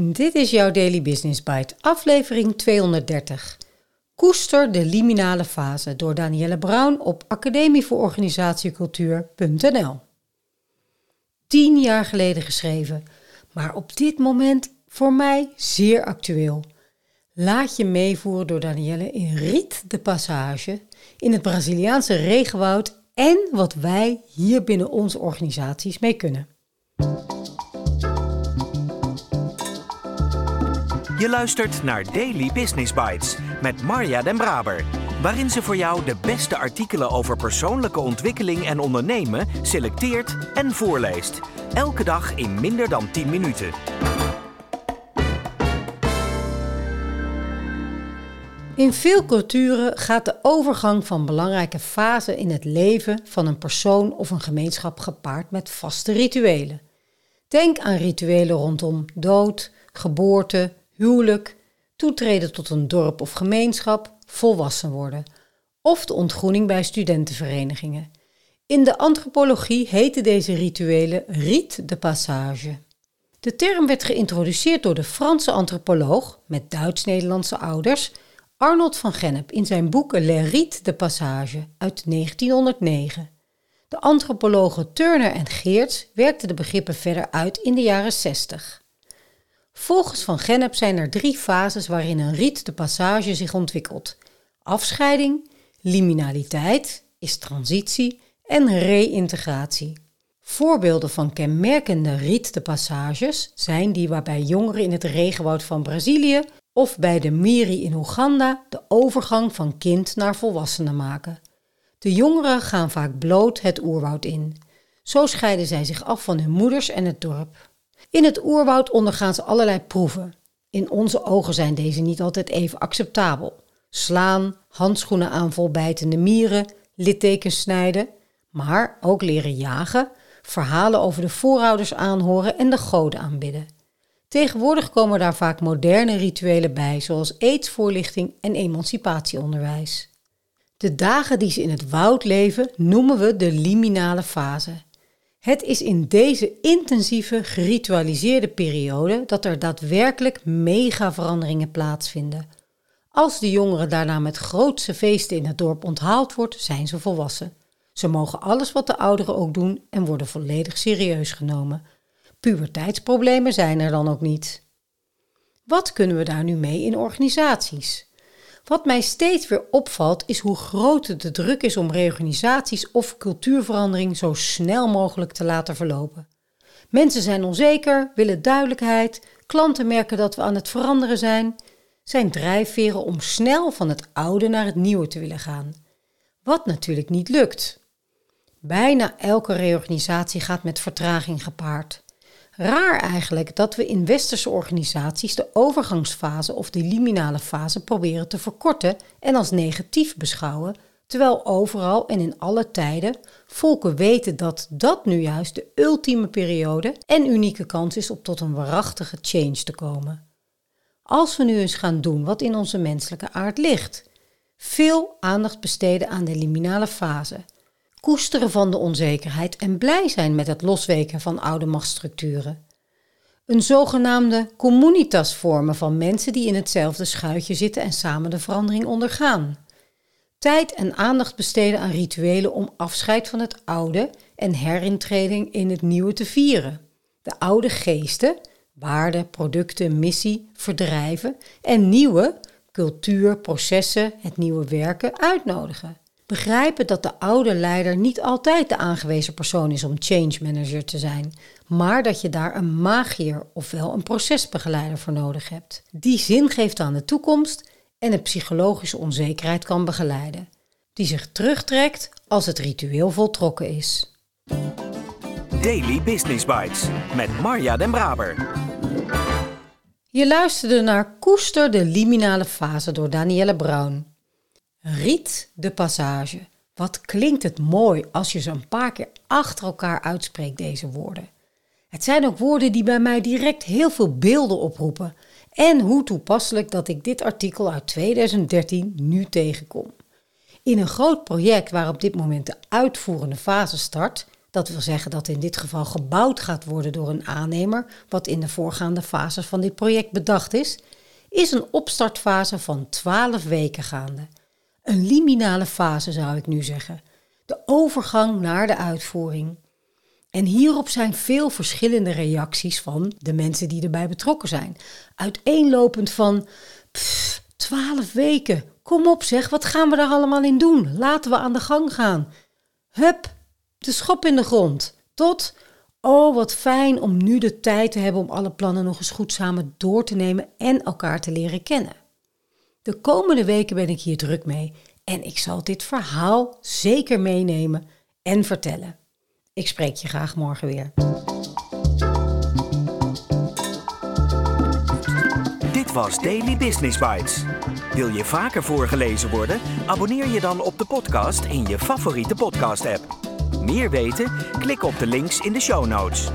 Dit is jouw Daily Business Bite, aflevering 230. Koester de liminale fase door Danielle Brown op academievoororganisatiecultuur.nl. Tien jaar geleden geschreven, maar op dit moment voor mij zeer actueel. Laat je meevoeren door Danielle in Riet de Passage in het Braziliaanse regenwoud en wat wij hier binnen onze organisaties mee kunnen. Je luistert naar Daily Business Bites met Marja Den Braber, waarin ze voor jou de beste artikelen over persoonlijke ontwikkeling en ondernemen selecteert en voorleest. Elke dag in minder dan 10 minuten. In veel culturen gaat de overgang van belangrijke fasen in het leven van een persoon of een gemeenschap gepaard met vaste rituelen. Denk aan rituelen rondom dood, geboorte, huwelijk, toetreden tot een dorp of gemeenschap, volwassen worden of de ontgroening bij studentenverenigingen. In de antropologie heten deze rituelen rite de passage. De term werd geïntroduceerd door de Franse antropoloog met Duits-Nederlandse ouders Arnold van Gennep in zijn boek Le Rite de Passage uit 1909. De antropologen Turner en Geerts werkten de begrippen verder uit in de jaren 60. Volgens Van Gennep zijn er drie fases waarin een riet de passage zich ontwikkelt. Afscheiding, liminaliteit is transitie en reïntegratie. Voorbeelden van kenmerkende riet de passages zijn die waarbij jongeren in het regenwoud van Brazilië of bij de Miri in Oeganda de overgang van kind naar volwassene maken. De jongeren gaan vaak bloot het oerwoud in. Zo scheiden zij zich af van hun moeders en het dorp. In het oerwoud ondergaan ze allerlei proeven. In onze ogen zijn deze niet altijd even acceptabel. Slaan, handschoenen aan vol bijtende mieren, littekens snijden, maar ook leren jagen, verhalen over de voorouders aanhoren en de goden aanbidden. Tegenwoordig komen daar vaak moderne rituelen bij, zoals aidsvoorlichting en emancipatieonderwijs. De dagen die ze in het woud leven noemen we de liminale fase. Het is in deze intensieve, geritualiseerde periode dat er daadwerkelijk mega veranderingen plaatsvinden. Als de jongeren daarna met grootse feesten in het dorp onthaald wordt, zijn ze volwassen. Ze mogen alles wat de ouderen ook doen en worden volledig serieus genomen. Puberteitsproblemen zijn er dan ook niet. Wat kunnen we daar nu mee in organisaties? Wat mij steeds weer opvalt is hoe groot de druk is om reorganisaties of cultuurverandering zo snel mogelijk te laten verlopen. Mensen zijn onzeker, willen duidelijkheid, klanten merken dat we aan het veranderen zijn, zijn drijfveren om snel van het oude naar het nieuwe te willen gaan. Wat natuurlijk niet lukt. Bijna elke reorganisatie gaat met vertraging gepaard. Raar eigenlijk dat we in westerse organisaties de overgangsfase of de liminale fase proberen te verkorten en als negatief beschouwen, terwijl overal en in alle tijden volken weten dat dat nu juist de ultieme periode en unieke kans is om tot een waarachtige change te komen. Als we nu eens gaan doen wat in onze menselijke aard ligt, veel aandacht besteden aan de liminale fase koesteren van de onzekerheid en blij zijn met het losweken van oude machtsstructuren. Een zogenaamde communitas vormen van mensen die in hetzelfde schuitje zitten en samen de verandering ondergaan. Tijd en aandacht besteden aan rituelen om afscheid van het oude en herintreding in het nieuwe te vieren. De oude geesten, waarden, producten, missie, verdrijven en nieuwe cultuur, processen, het nieuwe werken uitnodigen begrijpen dat de oude leider niet altijd de aangewezen persoon is om change manager te zijn, maar dat je daar een magier ofwel een procesbegeleider voor nodig hebt, die zin geeft aan de toekomst en de psychologische onzekerheid kan begeleiden, die zich terugtrekt als het ritueel voltrokken is. Daily Business Bites met Marja Den Braber. Je luisterde naar Koester de liminale fase door Danielle Brown. Riet de passage. Wat klinkt het mooi als je ze een paar keer achter elkaar uitspreekt, deze woorden. Het zijn ook woorden die bij mij direct heel veel beelden oproepen. En hoe toepasselijk dat ik dit artikel uit 2013 nu tegenkom. In een groot project waar op dit moment de uitvoerende fase start, dat wil zeggen dat in dit geval gebouwd gaat worden door een aannemer, wat in de voorgaande fases van dit project bedacht is, is een opstartfase van 12 weken gaande. Een liminale fase zou ik nu zeggen. De overgang naar de uitvoering. En hierop zijn veel verschillende reacties van de mensen die erbij betrokken zijn. Uiteenlopend van 12 weken. Kom op zeg, wat gaan we daar allemaal in doen? Laten we aan de gang gaan. Hup, de schop in de grond. Tot, oh wat fijn om nu de tijd te hebben om alle plannen nog eens goed samen door te nemen en elkaar te leren kennen. De komende weken ben ik hier druk mee en ik zal dit verhaal zeker meenemen en vertellen. Ik spreek je graag morgen weer. Dit was Daily Business Bites. Wil je vaker voorgelezen worden? Abonneer je dan op de podcast in je favoriete podcast-app. Meer weten? Klik op de links in de show notes.